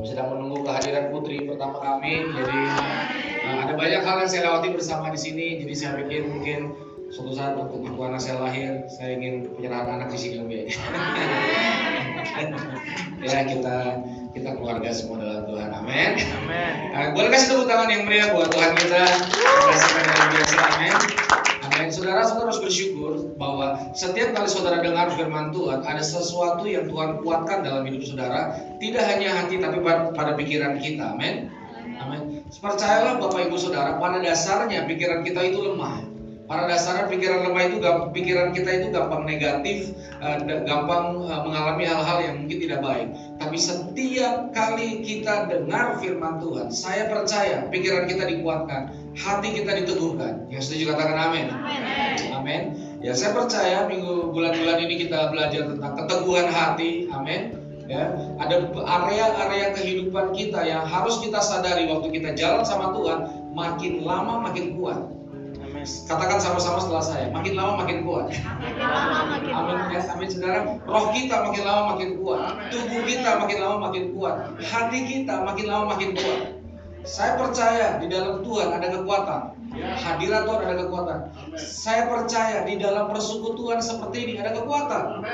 Kami sedang menunggu kehadiran putri pertama kami. Jadi uh, ada banyak hal yang saya lewati bersama di sini. Jadi saya pikir mungkin suatu saat waktu aku anak saya lahir, saya ingin penyerahan anak di sini Om ya. kita kita keluarga semua dalam Tuhan. Amin. Amin. Uh, boleh kasih tepuk tangan yang meriah buat Tuhan kita. Rasakan yang biasa. Amin. Amin. Saudara, saudara harus bersyukur bahwa setiap kali saudara dengar firman Tuhan, ada sesuatu yang Tuhan kuatkan dalam hidup saudara. Tidak hanya hati, tapi pada, pikiran kita. Amin. Amin. Percayalah Bapak Ibu Saudara, pada dasarnya pikiran kita itu lemah. Pada dasarnya pikiran lemah itu pikiran kita itu gampang negatif, uh, gampang uh, mengalami hal-hal yang mungkin tidak baik. Tapi setiap kali kita dengar firman Tuhan, saya percaya pikiran kita dikuatkan, hati kita diteguhkan. Yang setuju katakan amin. Amin. Ya saya percaya minggu bulan-bulan ini kita belajar tentang keteguhan hati. Amin. Ya, ada area-area kehidupan kita yang harus kita sadari waktu kita jalan sama Tuhan, makin lama makin kuat. Katakan sama-sama setelah saya, makin lama makin kuat. Amin ya, amin saudara. Roh kita makin lama makin kuat, tubuh kita makin lama makin kuat, hati kita makin lama makin kuat. Saya percaya di dalam Tuhan ada kekuatan. Hadirat Tuhan ada kekuatan. Saya percaya di dalam persekutuan seperti ini ada kekuatan.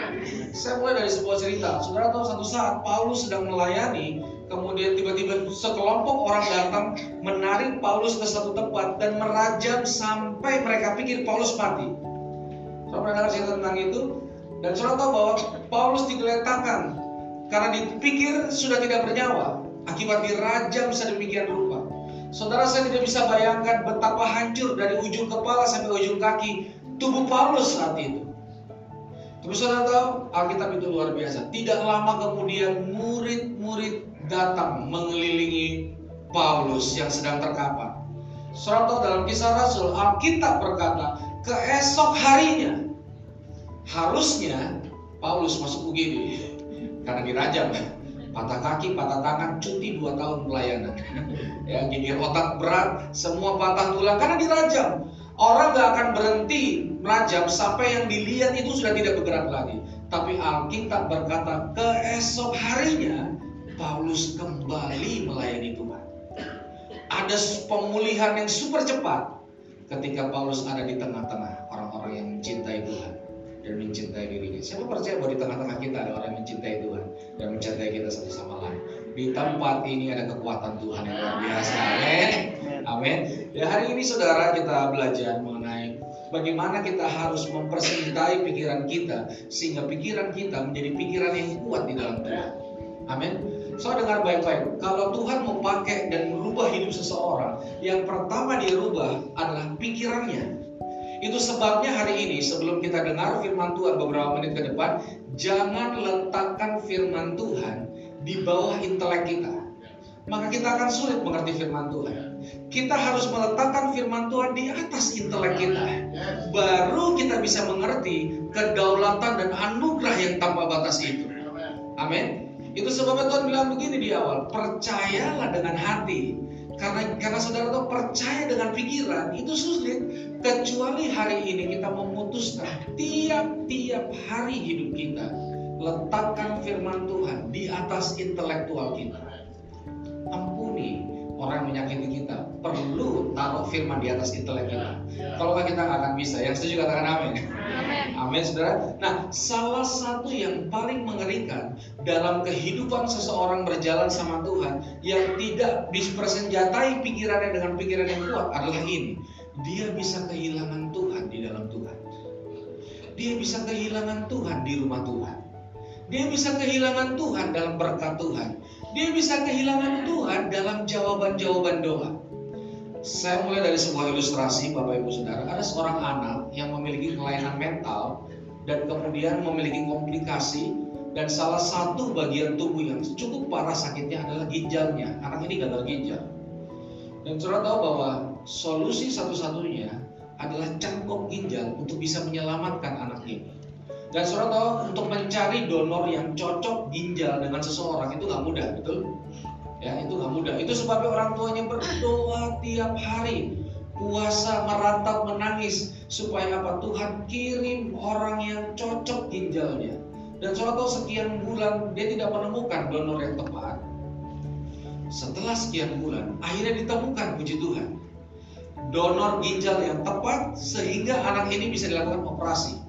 Saya mulai dari sebuah cerita. Saudara tahu satu saat Paulus sedang melayani, kemudian tiba-tiba sekelompok orang datang menarik Paulus ke satu tempat dan merajam sampai mereka pikir Paulus mati. Saudara pernah dengar cerita tentang itu? Dan saudara tahu bahwa Paulus digeletakkan karena dipikir sudah tidak bernyawa akibat dirajam sedemikian rupa. Saudara saya tidak bisa bayangkan betapa hancur dari ujung kepala sampai ujung kaki tubuh Paulus saat itu. Tapi saudara tahu Alkitab itu luar biasa. Tidak lama kemudian murid-murid datang mengelilingi Paulus yang sedang terkapar. Saudara tahu dalam kisah Rasul Alkitab berkata keesok harinya harusnya Paulus masuk UGD karena dirajam patah kaki, patah tangan, cuti dua tahun pelayanan. ya, gigir otak berat, semua patah tulang karena dirajam. Orang gak akan berhenti merajam sampai yang dilihat itu sudah tidak bergerak lagi. Tapi Alkitab berkata keesok harinya Paulus kembali melayani Tuhan. Ada pemulihan yang super cepat ketika Paulus ada di tengah-tengah orang-orang yang mencintai Tuhan dan mencintai dirinya. Siapa percaya bahwa di tengah-tengah kita ada orang yang mencintai Tuhan dan mencintai kita satu sama lain. Di tempat ini ada kekuatan Tuhan yang luar biasa. Amin. Amin. Ya hari ini saudara kita belajar mengenai bagaimana kita harus mempersintai pikiran kita sehingga pikiran kita menjadi pikiran yang kuat di dalam Tuhan. Amin. So dengar baik-baik, kalau Tuhan mau pakai dan merubah hidup seseorang, yang pertama dia rubah adalah pikirannya. Itu sebabnya hari ini sebelum kita dengar firman Tuhan beberapa menit ke depan, jangan letakkan firman Tuhan di bawah intelek kita. Maka kita akan sulit mengerti firman Tuhan. Kita harus meletakkan firman Tuhan di atas intelek kita. Baru kita bisa mengerti kedaulatan dan anugerah yang tanpa batas itu. Amin. Itu sebabnya Tuhan bilang begini di awal, percayalah dengan hati. Karena karena saudara tahu percaya dengan pikiran itu sulit kecuali hari ini kita memutuskan tiap-tiap hari hidup kita letakkan firman Tuhan di atas intelektual kita. Ampuni orang yang menyakiti kita. Perlu taruh firman di atas intelek kita. Kalau nggak kita nggak akan bisa. Yang setuju katakan amin. Amin, saudara. Nah, salah satu yang paling mengerikan dalam kehidupan seseorang berjalan sama Tuhan yang tidak dipersenjatai pikirannya dengan pikiran yang kuat adalah ini. Dia bisa kehilangan Tuhan di dalam Tuhan. Dia bisa kehilangan Tuhan di rumah Tuhan. Dia bisa kehilangan Tuhan dalam berkat Tuhan. Dia bisa kehilangan Tuhan dalam jawaban-jawaban doa. Saya mulai dari sebuah ilustrasi Bapak Ibu Saudara. Ada seorang anak yang memiliki kelainan mental dan kemudian memiliki komplikasi dan salah satu bagian tubuh yang cukup parah sakitnya adalah ginjalnya. Anak ini gagal ginjal. Dan saudara tahu bahwa solusi satu-satunya adalah cangkok ginjal untuk bisa menyelamatkan anak ini. Dan saudara tahu untuk mencari donor yang cocok ginjal dengan seseorang itu nggak mudah, betul? Ya, itu nggak mudah. Itu sebabnya orang tuanya berdoa tiap hari, puasa, meratap, menangis supaya apa? Tuhan kirim orang yang cocok ginjalnya. Dan saudara tahu sekian bulan dia tidak menemukan donor yang tepat. setelah sekian bulan, akhirnya ditemukan puji Tuhan. Donor ginjal yang tepat sehingga anak ini bisa dilakukan operasi.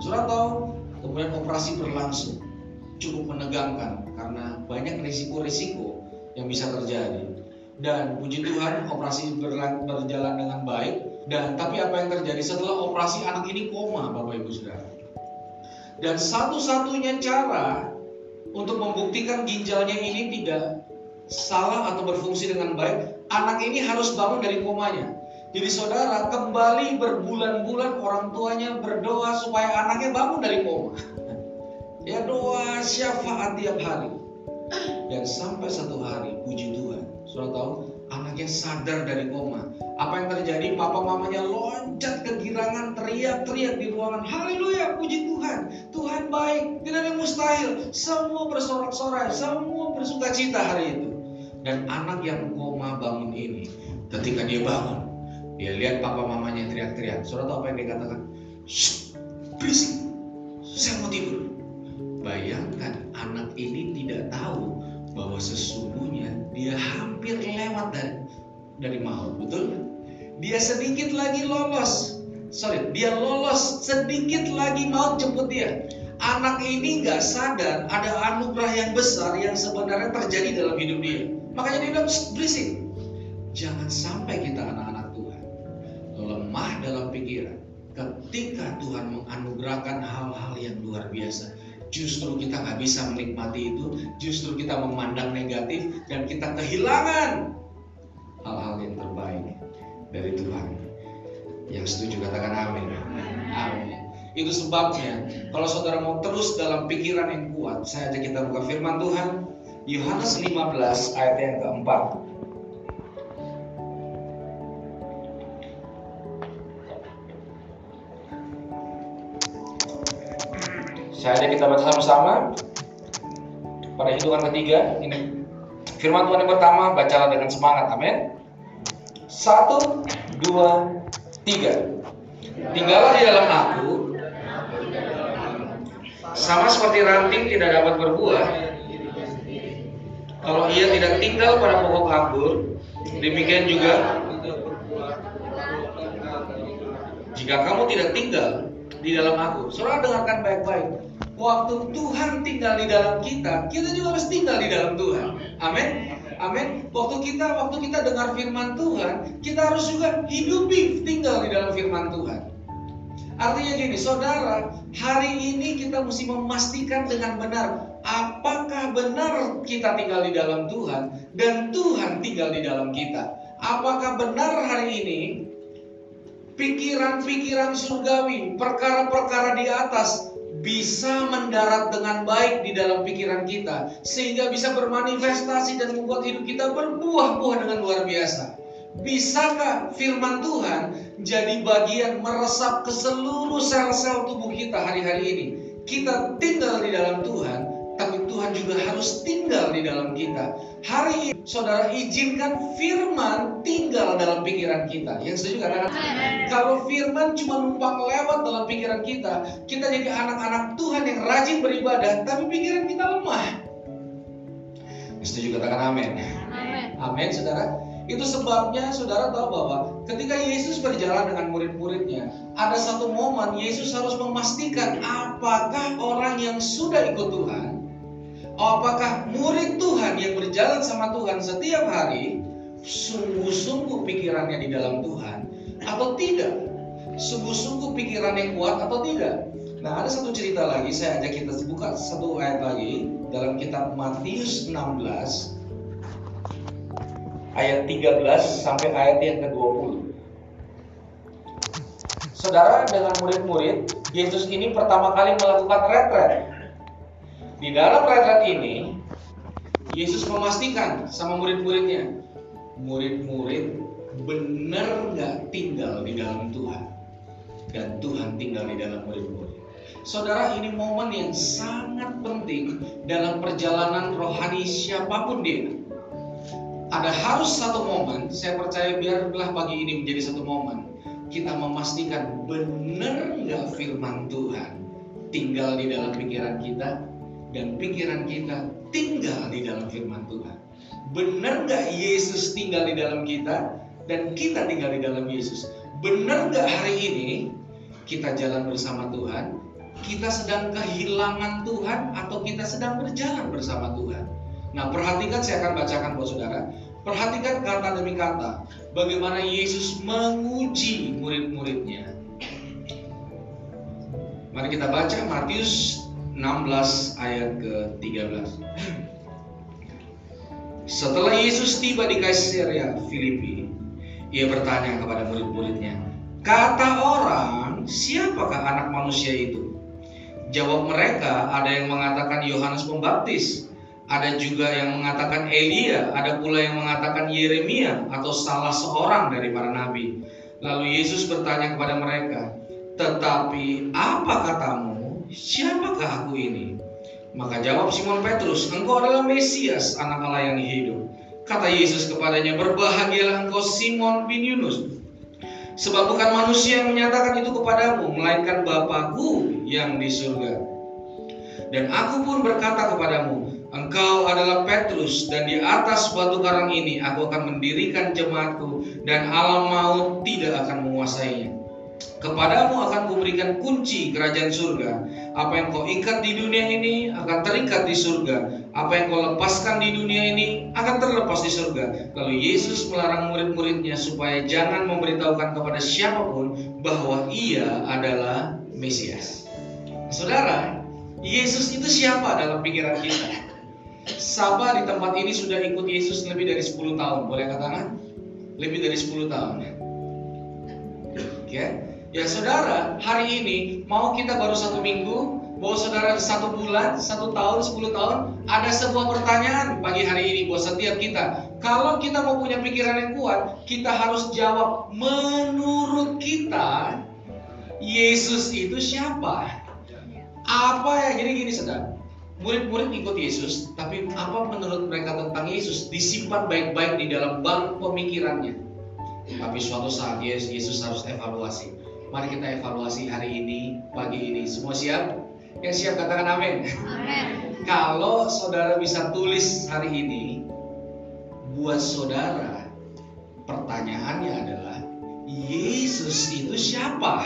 Surat tahu, kemudian operasi berlangsung. Cukup menegangkan karena banyak risiko-risiko yang bisa terjadi. Dan puji Tuhan, operasi berjalan dengan baik. Dan tapi apa yang terjadi setelah operasi anak ini koma, Bapak Ibu Saudara. Dan satu-satunya cara untuk membuktikan ginjalnya ini tidak salah atau berfungsi dengan baik, anak ini harus bangun dari komanya. Jadi saudara kembali berbulan-bulan orang tuanya berdoa supaya anaknya bangun dari koma. Ya doa syafaat tiap hari. Dan sampai satu hari, puji Tuhan. Saudara tahu, anaknya sadar dari koma. Apa yang terjadi? Papa mamanya loncat kegirangan, teriak-teriak di ruangan. Haleluya, puji Tuhan. Tuhan baik, tidak ada mustahil. Semua bersorak-sorai, semua bersuka cita hari itu. Dan anak yang koma bangun ini, ketika dia bangun, dia lihat papa mamanya teriak-teriak. Saudara tahu apa yang dia katakan? Berisik, saya mau tidur. Bayangkan anak ini tidak tahu bahwa sesungguhnya dia hampir lewat dari dari maut, betul? Dia sedikit lagi lolos. Sorry, dia lolos sedikit lagi maut jemput dia. Anak ini nggak sadar ada anugerah yang besar yang sebenarnya terjadi dalam hidup dia. Makanya dia bilang berisik. Jangan sampai kita Tuhan lemah dalam pikiran. Ketika Tuhan menganugerahkan hal-hal yang luar biasa, justru kita nggak bisa menikmati itu, justru kita memandang negatif dan kita kehilangan hal-hal yang terbaik dari Tuhan. Yang setuju katakan amin. Amin. Itu sebabnya kalau saudara mau terus dalam pikiran yang kuat, saya ajak kita buka firman Tuhan Yohanes 15 ayat yang keempat. Saya kita baca sama-sama. Pada hitungan ketiga ini firman Tuhan yang pertama bacalah dengan semangat amin. Satu dua tiga. Tinggallah di dalam aku. Sama seperti ranting tidak dapat berbuah kalau ia tidak tinggal pada pokok anggur demikian juga jika kamu tidak tinggal di dalam aku. Saudara dengarkan baik-baik Waktu Tuhan tinggal di dalam kita, kita juga harus tinggal di dalam Tuhan. Amin. Amin. Waktu kita waktu kita dengar firman Tuhan, kita harus juga hidupi tinggal di dalam firman Tuhan. Artinya gini, saudara, hari ini kita mesti memastikan dengan benar apakah benar kita tinggal di dalam Tuhan dan Tuhan tinggal di dalam kita. Apakah benar hari ini pikiran-pikiran surgawi, perkara-perkara di atas bisa mendarat dengan baik di dalam pikiran kita sehingga bisa bermanifestasi dan membuat hidup kita berbuah-buah dengan luar biasa. Bisakah firman Tuhan jadi bagian meresap ke seluruh sel-sel tubuh kita hari-hari ini? Kita tinggal di dalam Tuhan, tapi Tuhan juga harus tinggal di dalam kita. Hari ini, saudara izinkan firman tinggal dalam pikiran kita. Yang setuju katakan, kalau firman cuma numpang lewat dalam pikiran kita, kita jadi anak-anak Tuhan yang rajin beribadah, tapi pikiran kita lemah. Yang setuju katakan amin. Amin, amin saudara. Itu sebabnya saudara tahu bahwa ketika Yesus berjalan dengan murid-muridnya, ada satu momen Yesus harus memastikan apakah orang yang sudah ikut Tuhan Apakah murid Tuhan yang berjalan sama Tuhan setiap hari sungguh-sungguh pikirannya di dalam Tuhan atau tidak? Sungguh-sungguh pikiran yang kuat atau tidak? Nah, ada satu cerita lagi saya ajak kita buka satu ayat lagi dalam kitab Matius 16 ayat 13 sampai ayat yang ke-20. Saudara dengan murid-murid, Yesus ini pertama kali melakukan retret di dalam retret ini, Yesus memastikan sama murid-muridnya, murid-murid benar nggak tinggal di dalam Tuhan dan Tuhan tinggal di dalam murid-murid. Saudara, ini momen yang sangat penting dalam perjalanan rohani siapa pun dia. Ada harus satu momen, saya percaya biarlah pagi ini menjadi satu momen. Kita memastikan benar nggak firman Tuhan tinggal di dalam pikiran kita dan pikiran kita tinggal di dalam firman Tuhan. Benar nggak Yesus tinggal di dalam kita dan kita tinggal di dalam Yesus? Benar nggak hari ini kita jalan bersama Tuhan, kita sedang kehilangan Tuhan atau kita sedang berjalan bersama Tuhan? Nah perhatikan saya akan bacakan buat saudara. Perhatikan kata demi kata bagaimana Yesus menguji murid-muridnya. Mari kita baca Matius 16 ayat ke-13. Setelah Yesus tiba di Kaisaria Filipi, ia bertanya kepada murid-muridnya, "Kata orang, siapakah anak manusia itu?" Jawab mereka, ada yang mengatakan Yohanes Pembaptis, ada juga yang mengatakan Elia, ada pula yang mengatakan Yeremia atau salah seorang dari para nabi. Lalu Yesus bertanya kepada mereka, "Tetapi apa katamu? Siapakah aku ini?" Maka jawab Simon Petrus, "Engkau adalah Mesias, anak Allah yang hidup." Kata Yesus kepadanya, "Berbahagialah engkau Simon bin Yunus, sebab bukan manusia yang menyatakan itu kepadamu, melainkan Bapakku yang di surga. Dan aku pun berkata kepadamu, Engkau adalah Petrus dan di atas batu karang ini aku akan mendirikan jemaatku dan alam maut tidak akan menguasainya. Kepadamu akan kuberikan kunci kerajaan surga. Apa yang kau ikat di dunia ini akan terikat di surga. Apa yang kau lepaskan di dunia ini akan terlepas di surga. Lalu Yesus melarang murid-muridnya supaya jangan memberitahukan kepada siapa pun bahwa ia adalah Mesias. Saudara, Yesus itu siapa dalam pikiran kita? Saba di tempat ini sudah ikut Yesus lebih dari 10 tahun. Boleh katakan? Lebih dari 10 tahun. Oke. Ya saudara, hari ini mau kita baru satu minggu, mau saudara satu bulan, satu tahun, sepuluh tahun, ada sebuah pertanyaan pagi hari ini buat setiap kita. Kalau kita mau punya pikiran yang kuat, kita harus jawab menurut kita Yesus itu siapa? Apa ya? Jadi gini saudara, murid-murid ikut Yesus, tapi apa menurut mereka tentang Yesus disimpan baik-baik di dalam bank pemikirannya. Tapi suatu saat Yesus harus evaluasi. Mari kita evaluasi hari ini, pagi ini. Semua siap? Yang siap katakan amin. Amin. Kalau saudara bisa tulis hari ini, buat saudara, pertanyaannya adalah Yesus itu siapa?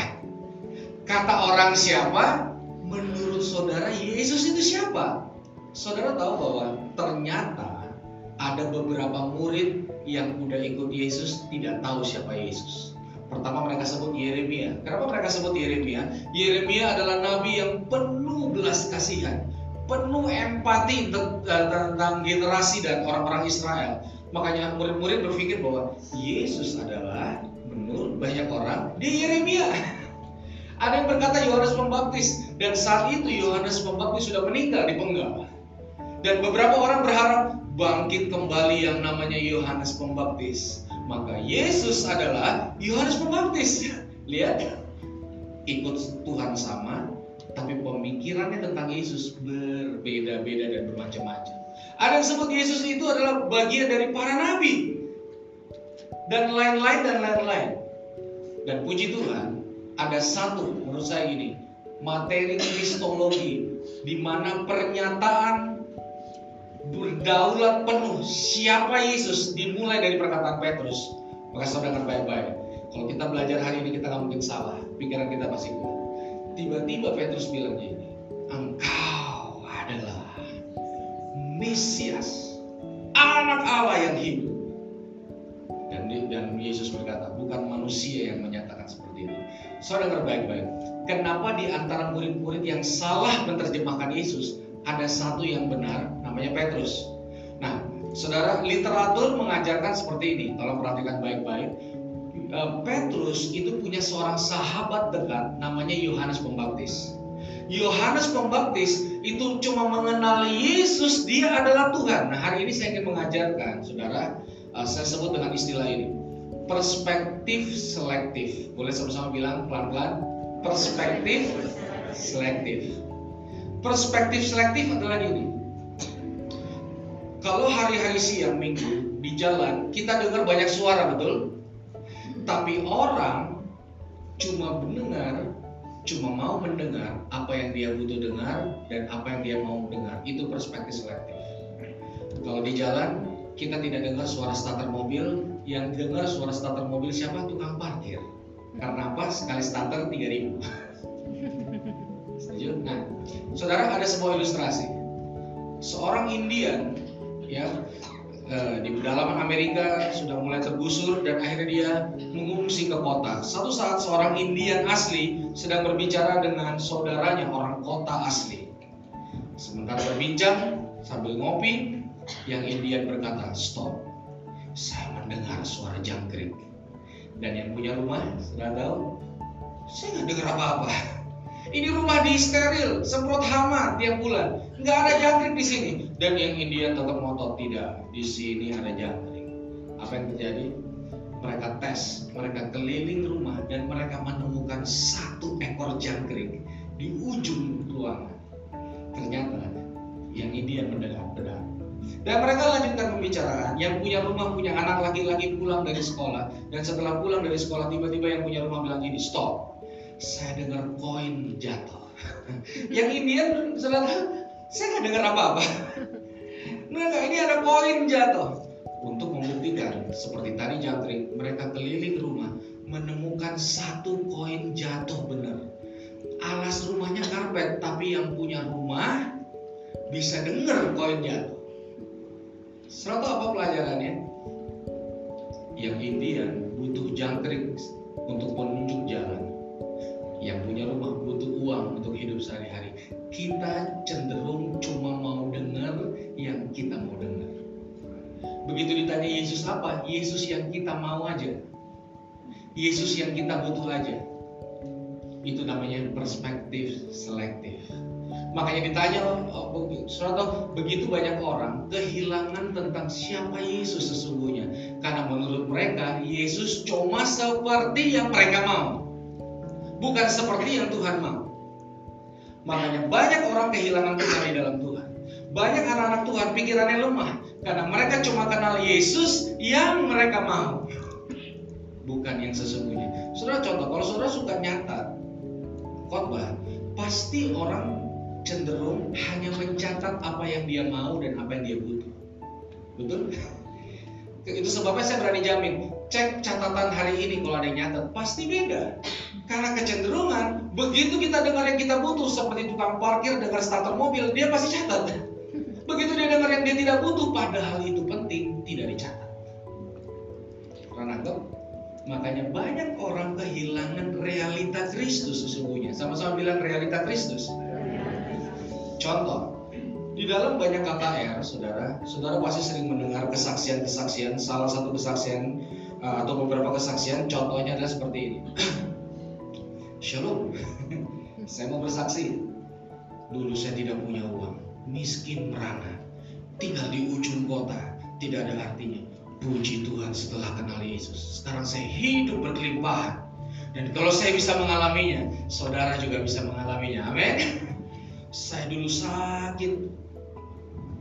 Kata orang siapa? menurut saudara Yesus itu siapa? Saudara tahu bahwa ternyata ada beberapa murid yang udah ikut Yesus tidak tahu siapa Yesus. Pertama mereka sebut Yeremia. Kenapa mereka sebut Yeremia? Yeremia adalah nabi yang penuh belas kasihan, penuh empati tentang generasi dan orang-orang Israel. Makanya murid-murid berpikir bahwa Yesus adalah menurut banyak orang dia Yeremia. Ada yang berkata Yohanes Pembaptis dan saat itu Yohanes Pembaptis sudah meninggal di penggal. Dan beberapa orang berharap bangkit kembali yang namanya Yohanes Pembaptis. Maka Yesus adalah Yohanes Pembaptis. Lihat, ikut Tuhan sama, tapi pemikirannya tentang Yesus berbeda-beda dan bermacam-macam. Ada yang sebut Yesus itu adalah bagian dari para nabi dan lain-lain dan lain-lain. Dan puji Tuhan, ada satu menurut saya ini materi kristologi di mana pernyataan berdaulat penuh. Siapa Yesus? Dimulai dari perkataan Petrus. Maka saudara baik-baik kalau kita belajar hari ini kita nggak mungkin salah. Pikiran kita pasti kuat. Tiba-tiba Petrus bilang ini engkau adalah Mesias anak Allah yang hidup. Dan dan Yesus berkata bukan manusia yang menyatakan seperti itu. Saudara baik-baik. Kenapa di antara murid-murid yang salah menerjemahkan Yesus ada satu yang benar namanya Petrus. Nah, saudara literatur mengajarkan seperti ini. Tolong perhatikan baik-baik. Eh, Petrus itu punya seorang sahabat dekat namanya Yohanes Pembaptis. Yohanes Pembaptis itu cuma mengenal Yesus, dia adalah Tuhan. Nah, hari ini saya ingin mengajarkan, saudara, eh, saya sebut dengan istilah ini perspektif selektif. Boleh sama-sama bilang pelan-pelan? Perspektif selektif. Perspektif selektif adalah ini. Kalau hari-hari siang minggu di jalan kita dengar banyak suara betul, tapi orang cuma mendengar cuma mau mendengar apa yang dia butuh dengar dan apa yang dia mau dengar. Itu perspektif selektif. Kalau di jalan kita tidak dengar suara starter mobil, yang dengar suara starter mobil siapa? Tukang parkir. Karena apa? Sekali starter 3000. Setuju? Nah, saudara ada sebuah ilustrasi. Seorang Indian ya eh, di pedalaman Amerika sudah mulai tergusur dan akhirnya dia mengungsi ke kota. Satu saat seorang Indian asli sedang berbicara dengan saudaranya orang kota asli. Sementara berbincang sambil ngopi, yang Indian berkata, "Stop. Saya mendengar suara jangkrik." Dan yang punya rumah sudah tahu, saya nggak dengar apa-apa. Ini rumah di steril, semprot hama tiap bulan. Nggak ada jangkrik di sini. Dan yang India tetap ngotot tidak. Di sini ada jangkrik. Apa yang terjadi? Mereka tes, mereka keliling rumah dan mereka menemukan satu ekor jangkrik di ujung ruangan. Ternyata yang India mendengar benar. Dan mereka lanjutkan pembicaraan. Yang punya rumah punya anak laki-laki pulang dari sekolah dan setelah pulang dari sekolah tiba-tiba yang punya rumah bilang gini, stop saya dengar koin jatuh. yang Indian saudara, saya nggak dengar apa-apa. Nah, ini ada koin jatuh. Untuk membuktikan, seperti tadi jangkrik, mereka keliling rumah, menemukan satu koin jatuh benar. Alas rumahnya karpet, tapi yang punya rumah bisa dengar koin jatuh. Serata apa pelajarannya? Yang Indian butuh jangkrik untuk menunjuk jalan yang punya rumah butuh uang untuk hidup sehari-hari. Kita cenderung cuma mau dengar yang kita mau dengar. Begitu ditanya Yesus apa? Yesus yang kita mau aja. Yesus yang kita butuh aja. Itu namanya perspektif selektif. Makanya ditanya, oh, begitu banyak orang kehilangan tentang siapa Yesus sesungguhnya. Karena menurut mereka Yesus cuma seperti yang mereka mau bukan seperti yang Tuhan mau. Makanya banyak orang kehilangan Tuhan di dalam Tuhan. Banyak anak-anak Tuhan pikirannya lemah karena mereka cuma kenal Yesus yang mereka mau. Bukan yang sesungguhnya. Saudara contoh, kalau saudara suka nyatat khotbah, pasti orang cenderung hanya mencatat apa yang dia mau dan apa yang dia butuh. Betul? Itu sebabnya saya berani jamin, cek catatan hari ini kalau ada yang nyatet, pasti beda. Karena kecenderungan, begitu kita dengar yang kita butuh, seperti tukang parkir dengar starter mobil, dia pasti catat. Begitu dia dengar yang dia tidak butuh, padahal itu penting, tidak dicatat. Karena Makanya banyak orang kehilangan realita Kristus sesungguhnya. Sama-sama bilang realita Kristus. Contoh, di dalam banyak KKR, saudara, saudara pasti sering mendengar kesaksian-kesaksian. Salah satu kesaksian atau beberapa kesaksian, contohnya adalah seperti ini. Shalom, saya mau bersaksi. Dulu saya tidak punya uang, miskin merana, tinggal di ujung kota, tidak ada artinya. Puji Tuhan setelah kenal Yesus, sekarang saya hidup berkelimpahan. Dan kalau saya bisa mengalaminya, saudara juga bisa mengalaminya. Amin. Saya dulu sakit,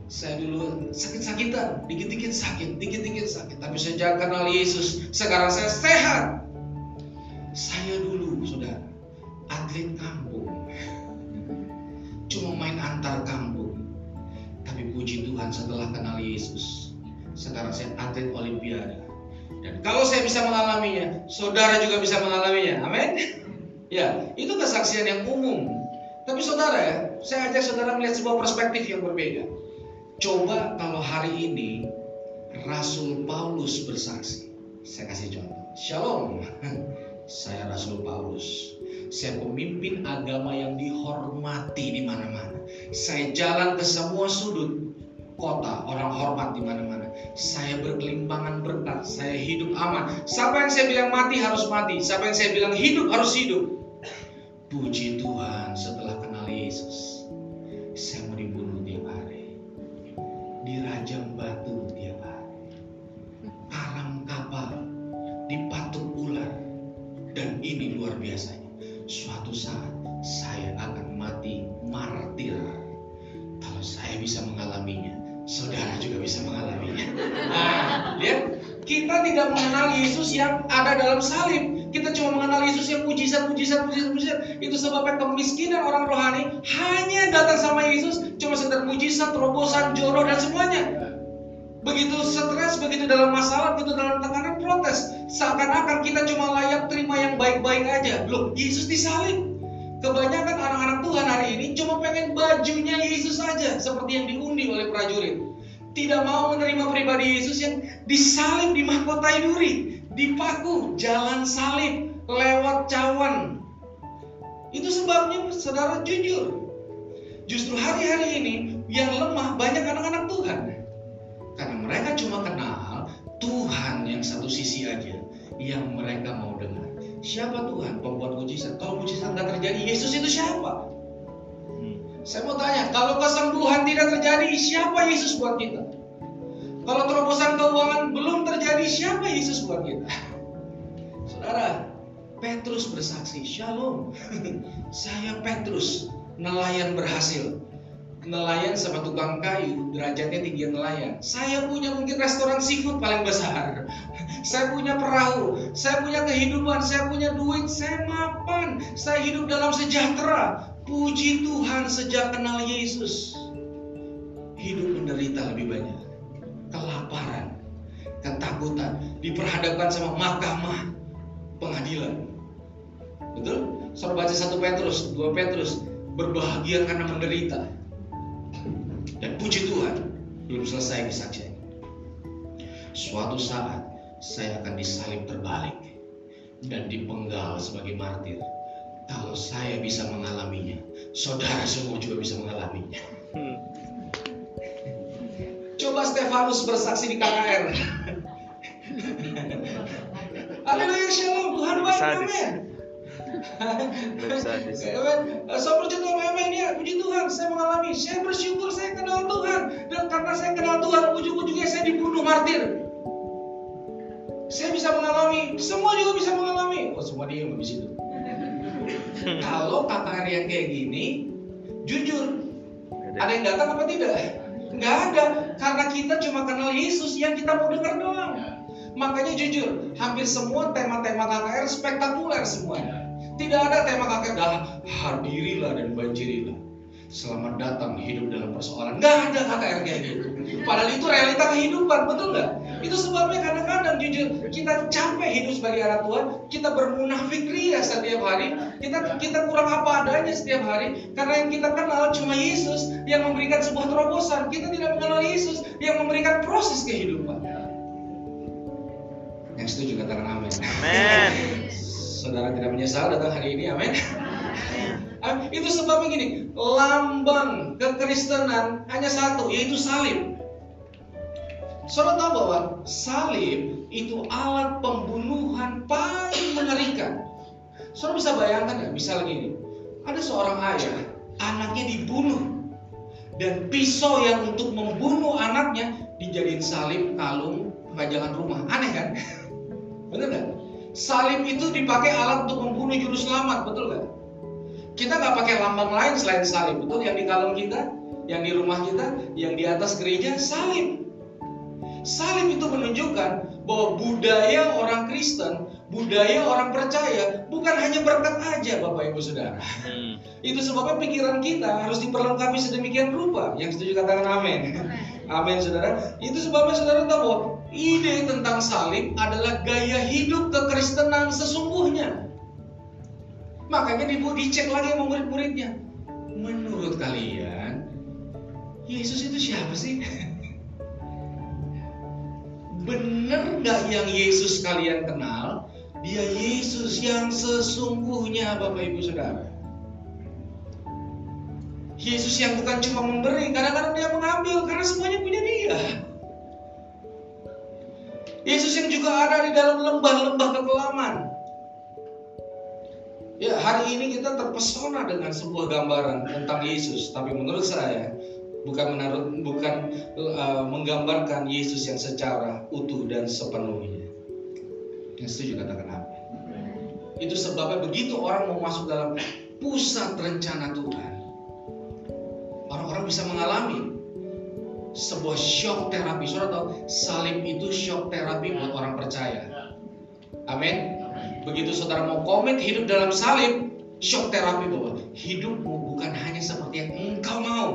saya dulu sakit-sakitan, dikit-dikit sakit, dikit-dikit sakit. Tapi jangan kenal Yesus, sekarang saya sehat. Saya dulu, saudara, atlet kampung. Cuma main antar kampung. Tapi puji Tuhan setelah kenal Yesus, sekarang saya atlet olimpiade. Dan kalau saya bisa mengalaminya, saudara juga bisa mengalaminya. Amin. Ya, itu kesaksian yang umum. Tapi saudara ya, saya ajak saudara melihat sebuah perspektif yang berbeda. Coba kalau hari ini Rasul Paulus bersaksi. Saya kasih contoh. Shalom. Saya Rasul Paulus. Saya pemimpin agama yang dihormati di mana-mana. Saya jalan ke semua sudut kota, orang hormat di mana-mana. Saya berkelimpangan berkat, saya hidup aman. Siapa yang saya bilang mati harus mati, siapa yang saya bilang hidup harus hidup. Puji Tuhan setelah kenal Yesus, saya mau tidak mengenal Yesus yang ada dalam salib. Kita cuma mengenal Yesus yang mujizat, mujizat, mujizat, mujizat. Itu sebabnya kemiskinan orang rohani hanya datang sama Yesus cuma sekedar mujizat, terobosan, jodoh dan semuanya. Begitu stres, begitu dalam masalah, begitu dalam tekanan protes. Seakan-akan kita cuma layak terima yang baik-baik aja. Loh, Yesus disalib. Kebanyakan anak-anak Tuhan hari ini cuma pengen bajunya Yesus saja, seperti yang diundi oleh prajurit tidak mau menerima pribadi Yesus yang disalib di mahkota duri, dipaku jalan salib lewat cawan. Itu sebabnya saudara jujur. Justru hari-hari ini yang lemah banyak anak-anak Tuhan. Karena mereka cuma kenal Tuhan yang satu sisi aja yang mereka mau dengar. Siapa Tuhan? Pembuat mujizat. Kalau mujizat nggak terjadi, Yesus itu siapa? Saya mau tanya, kalau kesembuhan tidak terjadi, siapa Yesus buat kita? Kalau terobosan keuangan belum terjadi, siapa Yesus buat kita? Saudara, Petrus bersaksi, Shalom. Saya Petrus, nelayan berhasil. Nelayan sama tukang kayu, derajatnya tinggi nelayan. Saya punya mungkin restoran seafood paling besar. Saya punya perahu, saya punya kehidupan, saya punya duit, saya mapan. Saya hidup dalam sejahtera. Puji Tuhan sejak kenal Yesus. Hidup menderita lebih banyak. Kelaparan, ketakutan, diperhadapkan sama mahkamah pengadilan. Betul? Saudara baca satu Petrus, dua Petrus, berbahagia karena menderita. Dan puji Tuhan, belum selesai kesaksian. Suatu saat saya akan disalib terbalik dan dipenggal sebagai martir kalau saya bisa mengalaminya, saudara semua juga bisa mengalaminya. Hmm. Coba Stefanus bersaksi di KKR. Haleluya shalom, Tuhan baik, amin. Saya percaya amin ya, puji Tuhan, saya mengalami, saya bersyukur saya kenal Tuhan dan karena saya kenal Tuhan, ujung-ujungnya saya dibunuh martir. Saya bisa mengalami, semua juga bisa mengalami. Oh, semua dia di situ. Kalau KKR yang kayak gini, jujur, ada yang datang apa tidak? Nggak ada, karena kita cuma kenal Yesus yang kita mau dengar doang. Makanya jujur, hampir semua tema-tema KKR spektakuler semuanya. Tidak ada tema KKR, dah hadirilah dan banjirilah. Selamat datang hidup dalam persoalan. Nggak ada KKR kayak gitu. Padahal itu realita kehidupan, betul nggak? Itu sebabnya kadang-kadang jujur kita capek hidup sebagai anak Tuhan, kita bermunafik ria setiap hari, kita kita kurang apa adanya setiap hari, karena yang kita kenal cuma Yesus yang memberikan sebuah terobosan. Kita tidak mengenal Yesus yang memberikan proses kehidupan. Yang setuju katakan amin. Amin. Saudara tidak menyesal datang hari ini, amin. Itu sebabnya gini, lambang kekristenan hanya satu, yaitu salib. Saudara tahu bahwa salib itu alat pembunuhan paling mengerikan. Saudara bisa bayangkan ya, misalnya gini, ada seorang ayah, anaknya dibunuh, dan pisau yang untuk membunuh anaknya dijadiin salib, kalung, pajangan rumah. Aneh kan? Bener nggak? Salib itu dipakai alat untuk membunuh juru selamat, betul nggak? Kita nggak pakai lambang lain selain salib, betul? Yang di kalung kita, yang di rumah kita, yang di atas gereja, salib. Salib itu menunjukkan bahwa budaya orang Kristen, budaya orang percaya bukan hanya berkat aja Bapak Ibu Saudara. Hmm. Itu sebabnya pikiran kita harus diperlengkapi sedemikian rupa. Yang setuju katakan amin. Amin Saudara. Itu sebabnya Saudara tahu bahwa ide tentang salib adalah gaya hidup kekristenan sesungguhnya. Makanya dicek lagi sama murid-muridnya. Menurut kalian, Yesus itu siapa sih? benar nggak yang Yesus kalian kenal? Dia Yesus yang sesungguhnya Bapak Ibu Saudara. Yesus yang bukan cuma memberi, kadang-kadang dia mengambil karena semuanya punya dia. Yesus yang juga ada di dalam lembah-lembah kekelaman. Ya, hari ini kita terpesona dengan sebuah gambaran tentang Yesus, tapi menurut saya bukan menaruh bukan uh, menggambarkan Yesus yang secara utuh dan sepenuhnya. Yang setuju katakan apa? Itu sebabnya begitu orang mau masuk dalam pusat rencana Tuhan, orang-orang bisa mengalami sebuah shock terapi. Saudara tahu, salib itu shock terapi buat orang percaya. Amin. Begitu saudara mau komit hidup dalam salib, shock terapi bahwa hidupmu bukan hanya seperti yang engkau mau.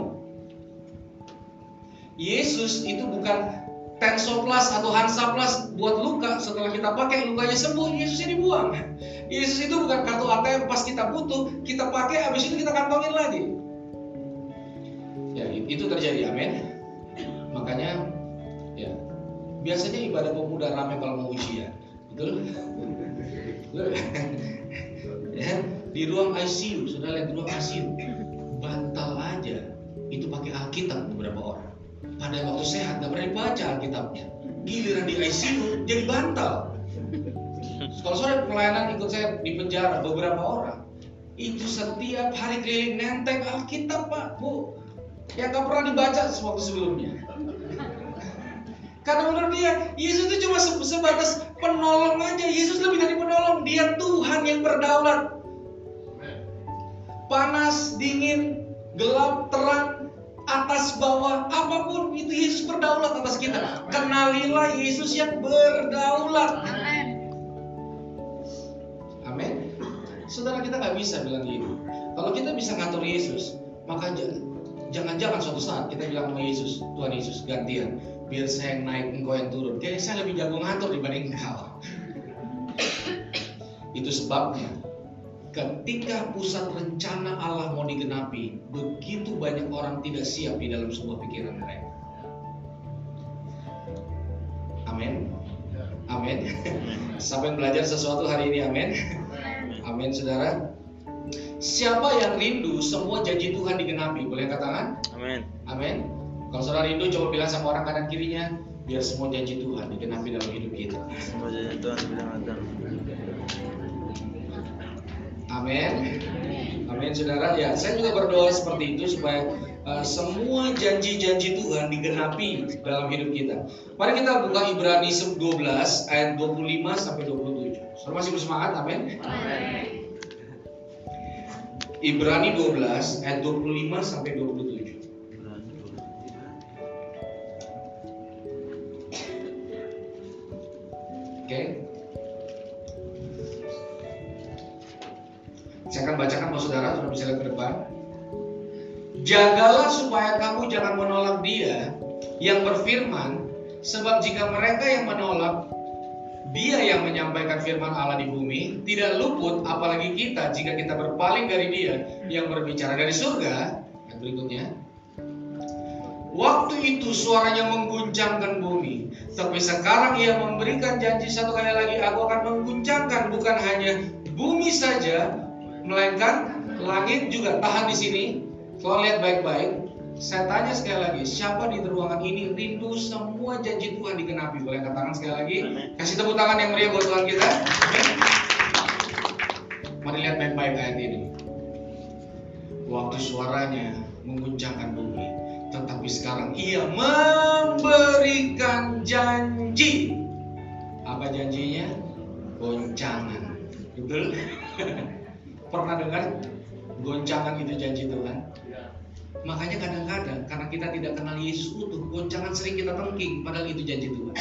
Yesus itu bukan Tensoplas atau Hansaplas buat luka. Setelah kita pakai lukanya sembuh Yesusnya dibuang Yesus itu bukan kartu ATM pas kita butuh kita pakai habis itu kita kantongin lagi. Ya itu terjadi amin. Makanya ya biasanya ibadah pemuda ramai kalau mau ujian betul ya di ruang ICU sudah lihat di ruang ICU bantal aja. Itu pakai Alkitab beberapa orang. Pada waktu sehat gak pernah dibaca Alkitabnya. Giliran di ICU jadi bantal. Kalau sore pelayanan ikut saya di penjara beberapa orang. Itu setiap hari keliling nenteng Alkitab pak bu. Yang gak pernah dibaca sewaktu sebelumnya karena menurut dia Yesus itu cuma sebatas penolong aja Yesus lebih dari penolong dia Tuhan yang berdaulat panas dingin gelap terang atas bawah apa pun itu Yesus berdaulat atas kita. Kenalilah Yesus yang berdaulat. Amin. Saudara kita nggak bisa bilang gitu. Kalau kita bisa ngatur Yesus, maka jangan-jangan suatu saat kita bilang sama Yesus, Tuhan Yesus gantian, biar saya yang naik, engkau yang turun. Kayaknya saya lebih jago ngatur dibanding engkau. itu sebabnya ketika pusat rencana Allah mau digenapi, begitu banyak orang tidak siap di dalam sebuah pikiran mereka. Amin. Amin. Sampai belajar sesuatu hari ini, amin. Amin, saudara. Siapa yang rindu semua janji Tuhan digenapi? Boleh katakan? Amin. Amin. Kalau saudara rindu, coba bilang sama orang kanan kirinya, biar semua janji Tuhan digenapi dalam hidup kita. Semua janji Tuhan digenapi. Amin. Amin saudara. Ya, saya juga berdoa seperti itu supaya uh, semua janji-janji Tuhan digenapi dalam hidup kita. Mari kita buka Ibrani 12 ayat 25 sampai 27. Saudara masih bersemangat? Amin. Amin. Ibrani 12 ayat 25 sampai 27. Okay. Saya akan bacakan buat saudara, saudara bisa lihat ke depan. Jagalah supaya kamu jangan menolak dia yang berfirman, sebab jika mereka yang menolak dia yang menyampaikan firman Allah di bumi tidak luput apalagi kita jika kita berpaling dari dia yang berbicara dari surga. Yang berikutnya. Waktu itu suaranya mengguncangkan tapi sekarang ia memberikan janji satu kali lagi, aku akan mengguncangkan bukan hanya bumi saja, melainkan langit juga tahan di sini. Kalau lihat baik-baik, saya tanya sekali lagi, siapa di ruangan ini rindu semua janji Tuhan digenapi? Boleh katakan sekali lagi. Kasih tepuk tangan yang meriah buat Tuhan kita. Mari lihat baik-baik ayat ini. Waktu suaranya mengguncangkan bumi, tetapi sekarang ia memberikan janji. Apa janjinya? Goncangan. Betul? Pernah dengar goncangan itu janji Tuhan? Makanya kadang-kadang karena kita tidak kenal Yesus utuh, goncangan sering kita tengking, padahal itu janji Tuhan.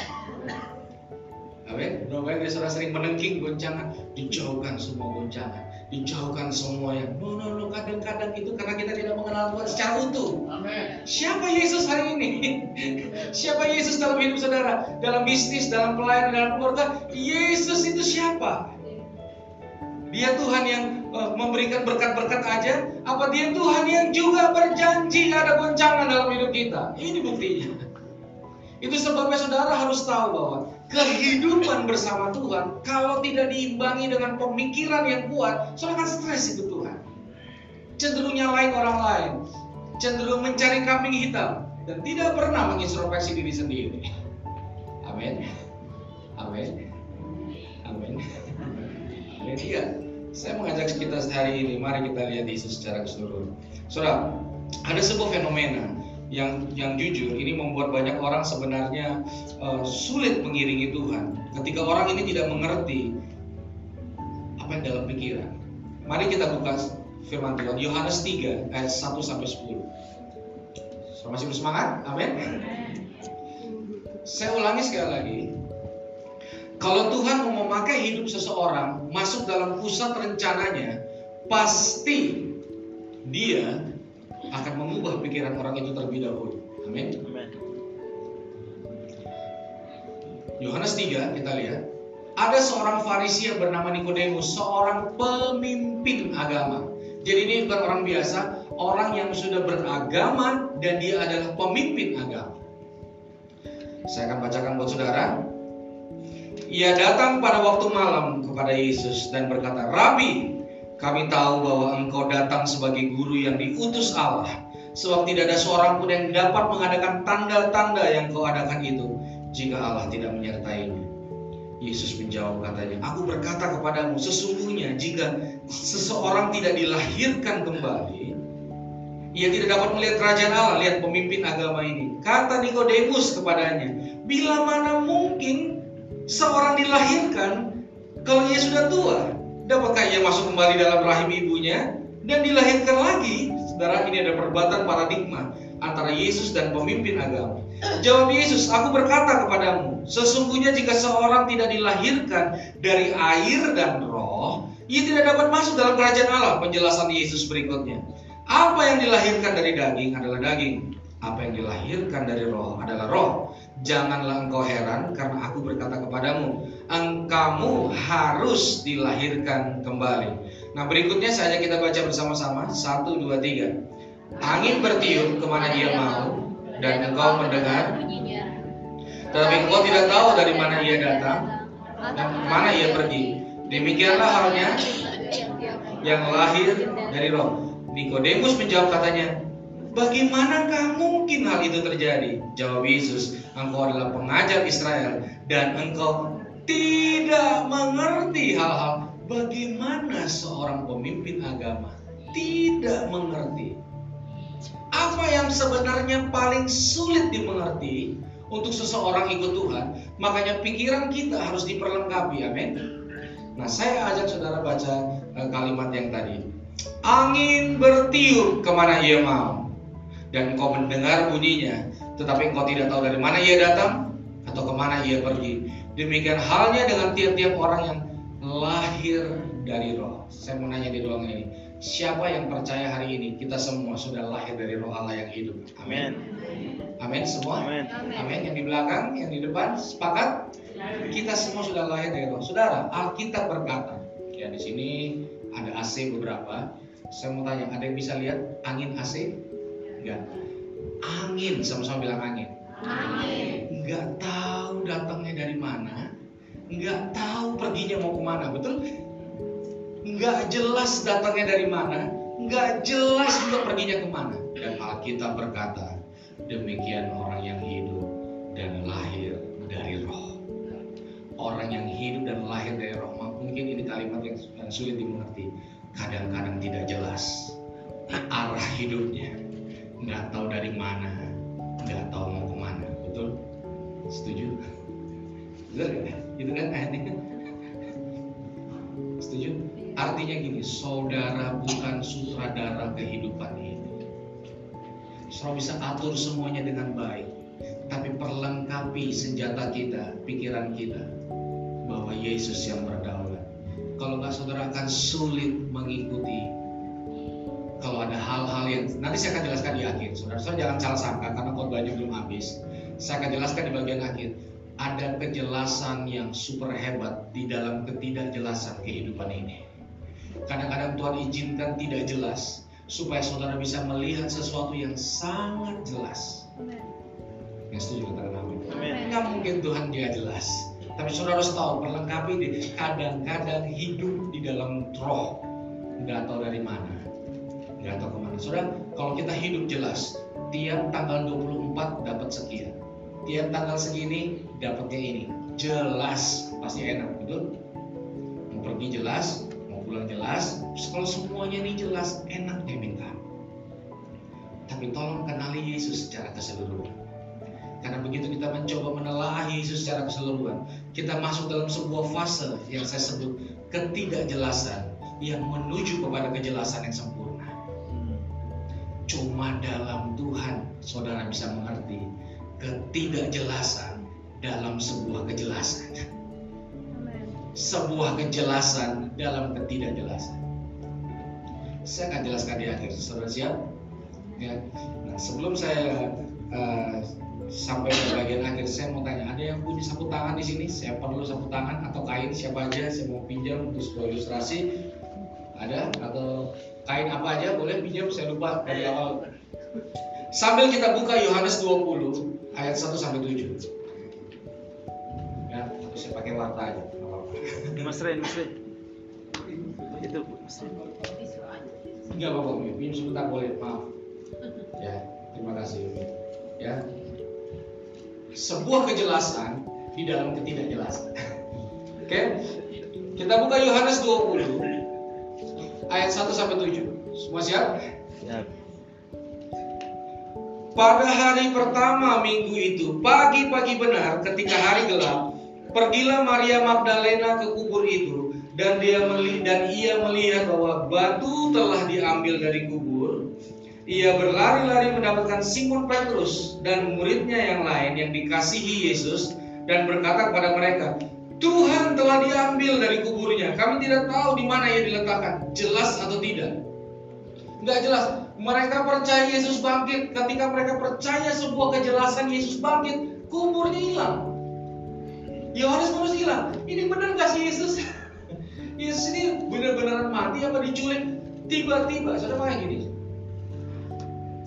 Amin. Berapa kali saudara sering menengking goncangan, dijauhkan semua goncangan, dijauhkan semua yang no no no kadang-kadang itu karena kita tidak mengenal Tuhan secara utuh. Amin. Siapa Yesus hari ini? siapa Yesus dalam hidup saudara? Dalam bisnis, dalam pelayanan, dalam keluarga? Yesus itu siapa? Dia Tuhan yang uh, memberikan berkat-berkat aja? Apa dia Tuhan yang juga berjanji ada goncangan dalam hidup kita? Ini buktinya. Itu sebabnya saudara harus tahu bahwa kehidupan bersama Tuhan kalau tidak diimbangi dengan pemikiran yang kuat, saudara akan stres itu Tuhan. Cenderung nyalain orang lain, cenderung mencari kambing hitam dan tidak pernah mengintrospeksi diri sendiri. Amin. Amin. Amin. Amin. Iya. Saya mengajak kita hari ini, mari kita lihat Yesus secara keseluruhan. Saudara, ada sebuah fenomena yang yang jujur ini membuat banyak orang sebenarnya uh, sulit mengiringi Tuhan. Ketika orang ini tidak mengerti apa yang dalam pikiran. Mari kita buka firman Tuhan Yohanes 3 ayat 1 sampai 10. So, masih bersemangat? Amin. Saya ulangi sekali lagi. Kalau Tuhan mau memakai hidup seseorang masuk dalam pusat rencananya, pasti dia akan mengubah pikiran orang itu terlebih dahulu. Amin. Yohanes 3 kita lihat. Ada seorang Farisi yang bernama Nikodemus, seorang pemimpin agama. Jadi ini bukan orang biasa, orang yang sudah beragama dan dia adalah pemimpin agama. Saya akan bacakan buat saudara. Ia datang pada waktu malam kepada Yesus dan berkata, Rabi, kami tahu bahwa engkau datang sebagai guru yang diutus Allah. Sebab tidak ada seorang pun yang dapat mengadakan tanda-tanda yang kau adakan itu jika Allah tidak menyertainya. Yesus menjawab katanya, Aku berkata kepadamu, sesungguhnya jika seseorang tidak dilahirkan kembali, ia tidak dapat melihat kerajaan Allah. Lihat pemimpin agama ini. Kata Nikodemus kepadanya, bila mana mungkin seorang dilahirkan kalau ia sudah tua? Dapatkah ia masuk kembali dalam rahim ibunya dan dilahirkan lagi? Saudara, ini ada perbatan paradigma antara Yesus dan pemimpin agama. Jawab Yesus, aku berkata kepadamu, sesungguhnya jika seorang tidak dilahirkan dari air dan roh, ia tidak dapat masuk dalam kerajaan Allah. Penjelasan Yesus berikutnya. Apa yang dilahirkan dari daging adalah daging. Apa yang dilahirkan dari roh adalah roh. Janganlah engkau heran karena aku berkata kepadamu, engkamu harus dilahirkan kembali. Nah berikutnya saja kita baca bersama-sama. Satu, dua, tiga. Angin bertiup ke mana dia mau, dan engkau mendengar tetapi engkau tidak tahu dari mana ia datang dan mana ia pergi demikianlah halnya yang lahir dari roh Nikodemus menjawab katanya Bagaimanakah mungkin hal itu terjadi? Jawab Yesus, engkau adalah pengajar Israel dan engkau tidak mengerti hal-hal bagaimana seorang pemimpin agama tidak mengerti apa yang sebenarnya paling sulit dimengerti untuk seseorang ikut Tuhan, makanya pikiran kita harus diperlengkapi, amin. Nah, saya ajak saudara baca eh, kalimat yang tadi. Angin bertiup ke mana ia mau, dan engkau mendengar bunyinya, tetapi engkau tidak tahu dari mana ia datang atau ke mana ia pergi. Demikian halnya dengan tiap-tiap orang yang lahir dari roh. Saya mau nanya di ruangan ini, Siapa yang percaya hari ini kita semua sudah lahir dari roh Allah yang hidup. Amin. Amin semua. Amin. Amin. Yang di belakang, yang di depan sepakat? Kita semua sudah lahir dari roh. Saudara, Alkitab berkata, ya di sini ada AC beberapa. Saya mau tanya, ada yang bisa lihat angin AC? Enggak. Angin, sama-sama bilang angin. Angin. Enggak tahu datangnya dari mana. Enggak tahu perginya mau ke mana, betul? nggak jelas datangnya dari mana, nggak jelas juga perginya ke mana. Dan Alkitab berkata, demikian orang yang hidup dan lahir dari roh. Orang yang hidup dan lahir dari roh, mungkin ini kalimat yang sulit dimengerti. Kadang-kadang tidak jelas arah hidupnya, nggak tahu dari mana, nggak tahu mau ke mana. Betul? Setuju? Betul kan? Itu kan ayatnya. Setuju? Artinya gini, saudara bukan sutradara kehidupan ini. Saudara bisa atur semuanya dengan baik, tapi perlengkapi senjata kita, pikiran kita, bahwa Yesus yang berdaulat. Kalau nggak saudara akan sulit mengikuti. Kalau ada hal-hal yang nanti saya akan jelaskan di akhir, saudara. Saudara jangan salah sangka karena khotbahnya belum habis. Saya akan jelaskan di bagian akhir. Ada kejelasan yang super hebat di dalam ketidakjelasan kehidupan ini. Kadang-kadang Tuhan izinkan tidak jelas supaya saudara bisa melihat sesuatu yang sangat jelas. Yang setuju katakan amin. Enggak mungkin Tuhan dia jelas. Tapi saudara harus tahu perlengkapi ini kadang-kadang hidup di dalam roh nggak tahu dari mana nggak tahu ke mana saudara kalau kita hidup jelas tiap tanggal 24 dapat sekian tiap tanggal segini dapatnya ini jelas pasti enak betul mau pergi jelas pulang jelas, kalau semuanya ini jelas, enak dia minta. Tapi tolong kenali Yesus secara keseluruhan. Karena begitu kita mencoba menelaah Yesus secara keseluruhan, kita masuk dalam sebuah fase yang saya sebut ketidakjelasan yang menuju kepada kejelasan yang sempurna. Cuma dalam Tuhan saudara bisa mengerti ketidakjelasan dalam sebuah kejelasan. sebuah kejelasan dalam ketidakjelasan. Saya akan jelaskan di akhir. Saudara siap? Ya. Nah, sebelum saya uh, sampai ke bagian akhir, saya mau tanya, ada yang punya sapu tangan di sini? Saya perlu sapu tangan atau kain siapa aja? Saya mau pinjam untuk sebuah ilustrasi. Ada atau kain apa aja boleh pinjam? Saya lupa dari awal. Sambil kita buka Yohanes 20 ayat 1 sampai 7. Ya, saya pakai warna aja. Mas Ren, Mas Ren. Itu Mas Ren. Enggak apa-apa, Umi. Pinjam sebentar boleh, maaf. Ya, terima kasih, Umi. Ya. Sebuah kejelasan di dalam ketidakjelasan. Oke? Kita buka Yohanes 20 ayat 1 sampai 7. Semua siap? Siap. Pada hari pertama minggu itu, pagi-pagi benar ketika hari gelap, pergilah Maria Magdalena ke kubur itu dan dia meli dan ia melihat bahwa batu telah diambil dari kubur. Ia berlari-lari mendapatkan Simon Petrus dan muridnya yang lain yang dikasihi Yesus dan berkata kepada mereka, Tuhan telah diambil dari kuburnya. Kami tidak tahu di mana ia diletakkan. Jelas atau tidak? Enggak jelas. Mereka percaya Yesus bangkit. Ketika mereka percaya sebuah kejelasan Yesus bangkit, kuburnya hilang. Yohanes terus hilang. Ini benar gak sih Yesus? Yesus ini benar-benar mati apa diculik? Tiba-tiba, saudara kayak gini.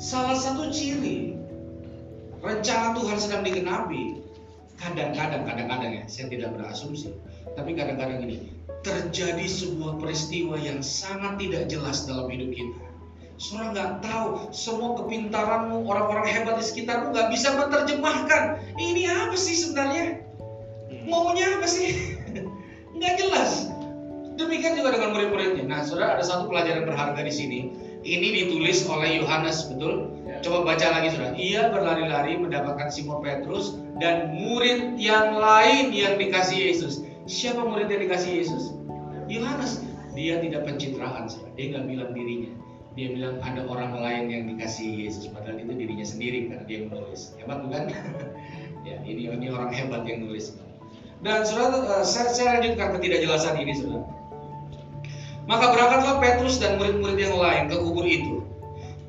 Salah satu ciri rencana Tuhan sedang digenapi. Kadang-kadang, kadang-kadang ya, saya tidak berasumsi. Tapi kadang-kadang ini terjadi sebuah peristiwa yang sangat tidak jelas dalam hidup kita. Saudara nggak tahu semua kepintaranmu, orang-orang hebat di sekitarmu nggak bisa menerjemahkan. Ini apa sih sebenarnya? Maunya apa sih? Nggak jelas. Demikian juga dengan murid-muridnya. Nah, saudara ada satu pelajaran berharga di sini. Ini ditulis oleh Yohanes, betul? Coba baca lagi, saudara. Ia berlari-lari mendapatkan Simon Petrus dan murid yang lain yang dikasih Yesus. Siapa murid yang dikasih Yesus? Yohanes. Dia tidak pencitraan, saudara. Dia nggak bilang dirinya. Dia bilang ada orang lain yang dikasih Yesus. Padahal itu dirinya sendiri karena dia menulis. Hebat bukan? ya, ini ini orang hebat yang nulis. Dan saudara, saya, saya lanjutkan ketidakjelasan ini, saudara. Maka berangkatlah Petrus dan murid-murid yang lain ke kubur itu.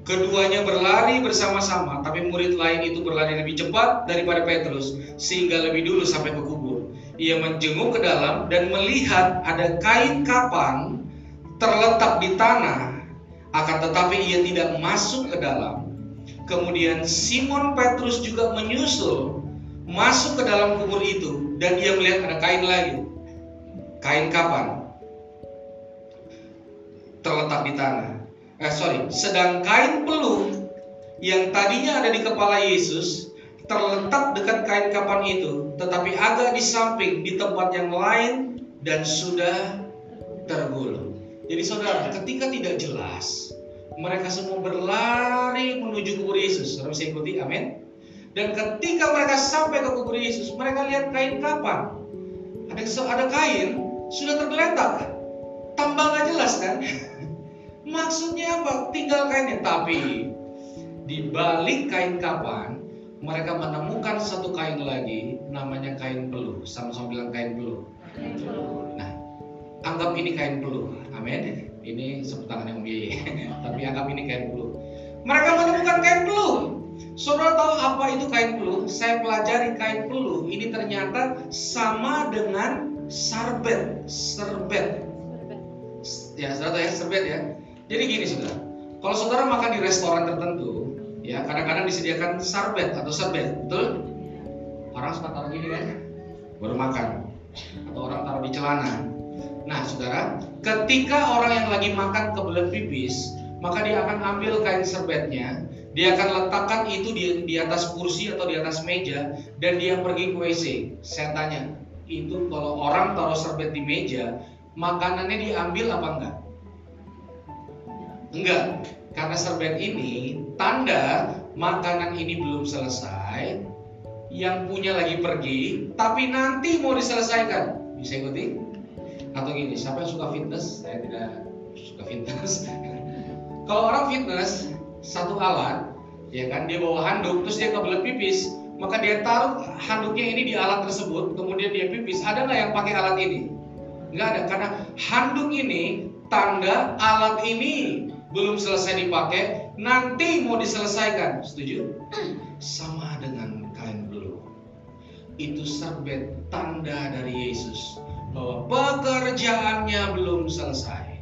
Keduanya berlari bersama-sama, tapi murid lain itu berlari lebih cepat daripada Petrus, sehingga lebih dulu sampai ke kubur. Ia menjenguk ke dalam dan melihat ada kain kapan terletak di tanah, akan tetapi ia tidak masuk ke dalam. Kemudian Simon Petrus juga menyusul masuk ke dalam kubur itu dan ia melihat ada kain lagi. Kain kapan? terletak di tanah. Eh sorry, sedang kain peluh yang tadinya ada di kepala Yesus terletak dekat kain kapan itu, tetapi agak di samping di tempat yang lain dan sudah tergulung. Jadi saudara, ketika tidak jelas, mereka semua berlari menuju kubur Yesus. Saudara bisa ikuti, amin. Dan ketika mereka sampai ke kubur Yesus, mereka lihat kain kapan. Ada ada kain sudah tergeletak. Tambah nggak jelas kan? Maksudnya apa? Tinggal kainnya. Tapi di balik kain kapan, mereka menemukan satu kain lagi, namanya kain peluh. Sama-sama bilang kain peluh. Nah, anggap ini kain peluh. Amin. Ini sebut tangan yang biaya. Tapi anggap ini kain peluh. Mereka menemukan kain peluh. Saudara tahu apa itu kain peluh? Saya pelajari kain peluh. Ini ternyata sama dengan sarbet, serbet. Ya, saudara ya, serbet ya. Jadi gini saudara, kalau saudara makan di restoran tertentu, ya kadang-kadang disediakan sarbet atau serbet, betul? Orang suka taruh gini kan, baru makan, atau orang taruh di celana. Nah saudara, ketika orang yang lagi makan kebelet pipis, maka dia akan ambil kain serbetnya, dia akan letakkan itu di, di atas kursi atau di atas meja, dan dia pergi ke WC. Saya tanya, itu kalau orang taruh serbet di meja, makanannya diambil apa enggak? Enggak, karena serbet ini tanda makanan ini belum selesai, yang punya lagi pergi, tapi nanti mau diselesaikan. Bisa ikuti? Atau gini, siapa yang suka fitness? Saya tidak suka fitness. Kalau orang fitness, satu alat, ya kan, dia bawa handuk, terus dia kebelet pipis, maka dia taruh handuknya ini di alat tersebut, kemudian dia pipis. Ada nggak yang pakai alat ini? Nggak ada karena handuk ini tanda alat ini belum selesai dipakai, nanti mau diselesaikan. Setuju? Sama dengan kain belum. Itu serbet tanda dari Yesus bahwa pekerjaannya belum selesai.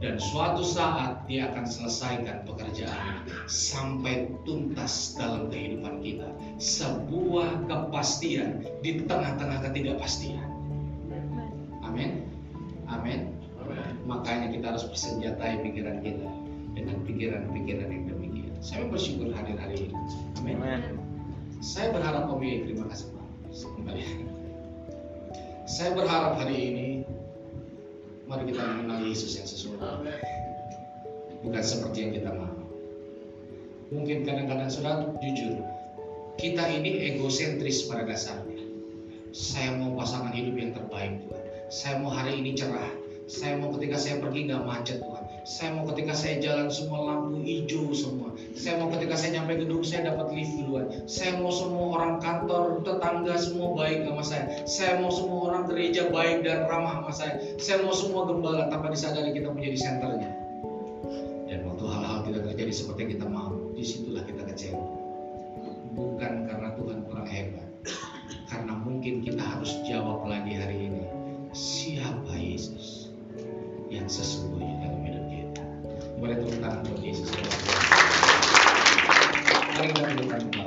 Dan suatu saat dia akan selesaikan pekerjaan sampai tuntas dalam kehidupan kita. Sebuah kepastian di tengah-tengah ketidakpastian. Amin. Amin. Makanya kita harus bersenjatai pikiran kita dengan pikiran-pikiran yang demikian. Saya bersyukur hadir hari ini. Amin. Saya berharap Om terima kasih Pak. Kembali saya berharap hari ini mari kita mengenal Yesus yang sesungguhnya. Bukan seperti yang kita mau. Mungkin kadang-kadang sudah jujur kita ini egosentris pada dasarnya. Saya mau pasangan hidup yang terbaik Tuhan. Saya mau hari ini cerah. Saya mau ketika saya pergi nggak macet Tuhan saya mau ketika saya jalan semua lampu hijau semua. Saya mau ketika saya nyampe gedung saya dapat lift duluan. Saya mau semua orang kantor tetangga semua baik sama saya. Saya mau semua orang gereja baik dan ramah sama saya. Saya mau semua gembala tanpa disadari kita menjadi senternya. Dan waktu hal-hal tidak terjadi seperti yang kita mau di situlah kita kecewa. Bukan karena Tuhan kurang hebat. Karena mungkin kita harus jawab lagi hari ini. Siapa Yesus yang sesungguhnya boleh tepuk tangan buat Yesus. Mari kita tundukkan. kepala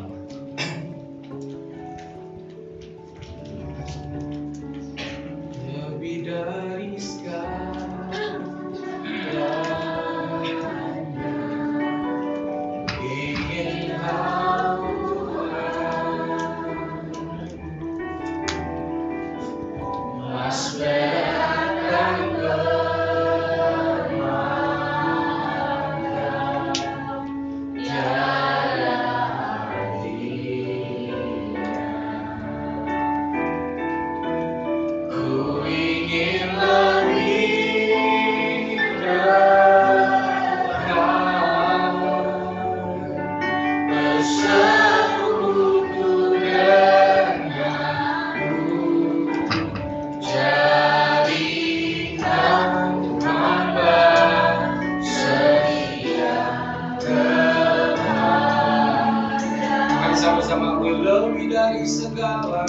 Mari sama-sama aku lebih dari segalanya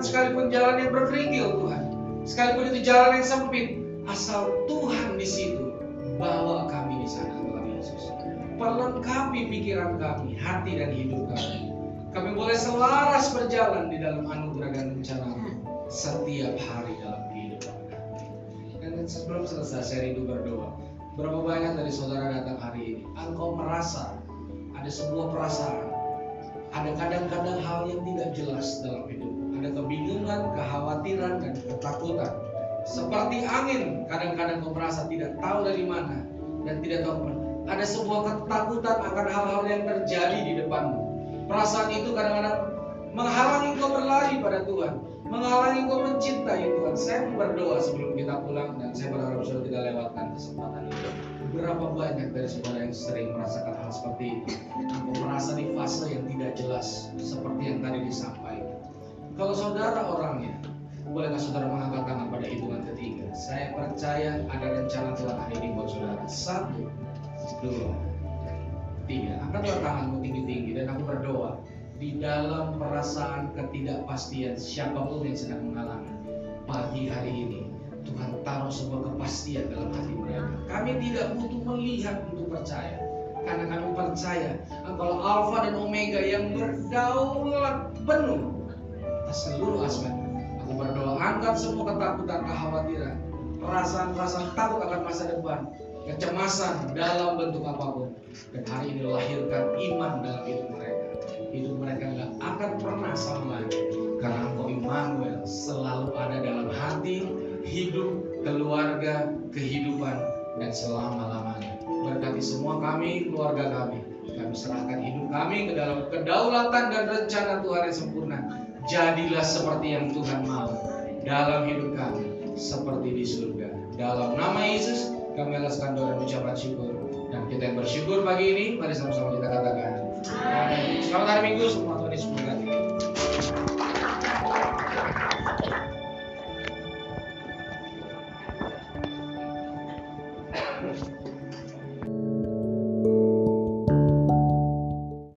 sekalipun jalan yang berkerikil Tuhan, sekalipun itu jalan yang sempit, asal Tuhan di situ, bawa kami di sana Tuhan Yesus. Perlengkapi pikiran kami, hati dan hidup kami. Kami boleh selaras berjalan di dalam anugerah dan rencana setiap hari dalam kehidupan kami. Dan sebelum selesai saya rindu berdoa. Berapa banyak dari saudara datang hari ini, engkau merasa ada sebuah perasaan Ada kadang-kadang hal yang tidak jelas dalam hidup. Ada kebingungan, kekhawatiran, dan ketakutan. Seperti angin, kadang-kadang kau merasa tidak tahu dari mana dan tidak tahu ke mana. Ada sebuah ketakutan akan hal-hal yang terjadi di depanmu. Perasaan itu kadang-kadang menghalangi kau berlari pada Tuhan, menghalangi kau mencintai Tuhan. Saya berdoa sebelum kita pulang dan saya berharap saudara tidak lewatkan kesempatan itu. Berapa banyak dari saudara yang sering merasakan hal seperti itu? Engkau merasa di fase yang tidak jelas seperti yang tadi. Kalau saudara orangnya, bolehkah saudara mengangkat tangan pada hitungan ketiga? Saya percaya ada rencana Tuhan hari ini buat saudara. Satu, dua, tiga. Angkatlah tanganmu tinggi-tinggi dan aku berdoa di dalam perasaan ketidakpastian siapa pun yang sedang mengalami pagi hari ini Tuhan taruh sebuah kepastian dalam hati mereka kami tidak butuh melihat untuk percaya karena kami percaya engkau Alfa dan Omega yang berdaulat penuh seluruh aspek aku berdoa angkat semua ketakutan kekhawatiran. Perasaan-perasaan takut akan masa depan. Kecemasan dalam bentuk apa pun. Dan hari ini lahirkan iman dalam hidup mereka. Hidup mereka nggak akan pernah sama lagi. Karena engkau Immanuel selalu ada dalam hati hidup keluarga kehidupan dan selama lamanya berkati semua kami keluarga kami. Kami serahkan hidup kami ke dalam kedaulatan dan rencana Tuhan yang sempurna jadilah seperti yang Tuhan mau dalam hidup kami seperti di surga dalam nama Yesus kami alaskan doa dan ucapan syukur dan kita yang bersyukur pagi ini mari sama-sama kita katakan. Selamat hari Minggu semua Tuhan Yesus.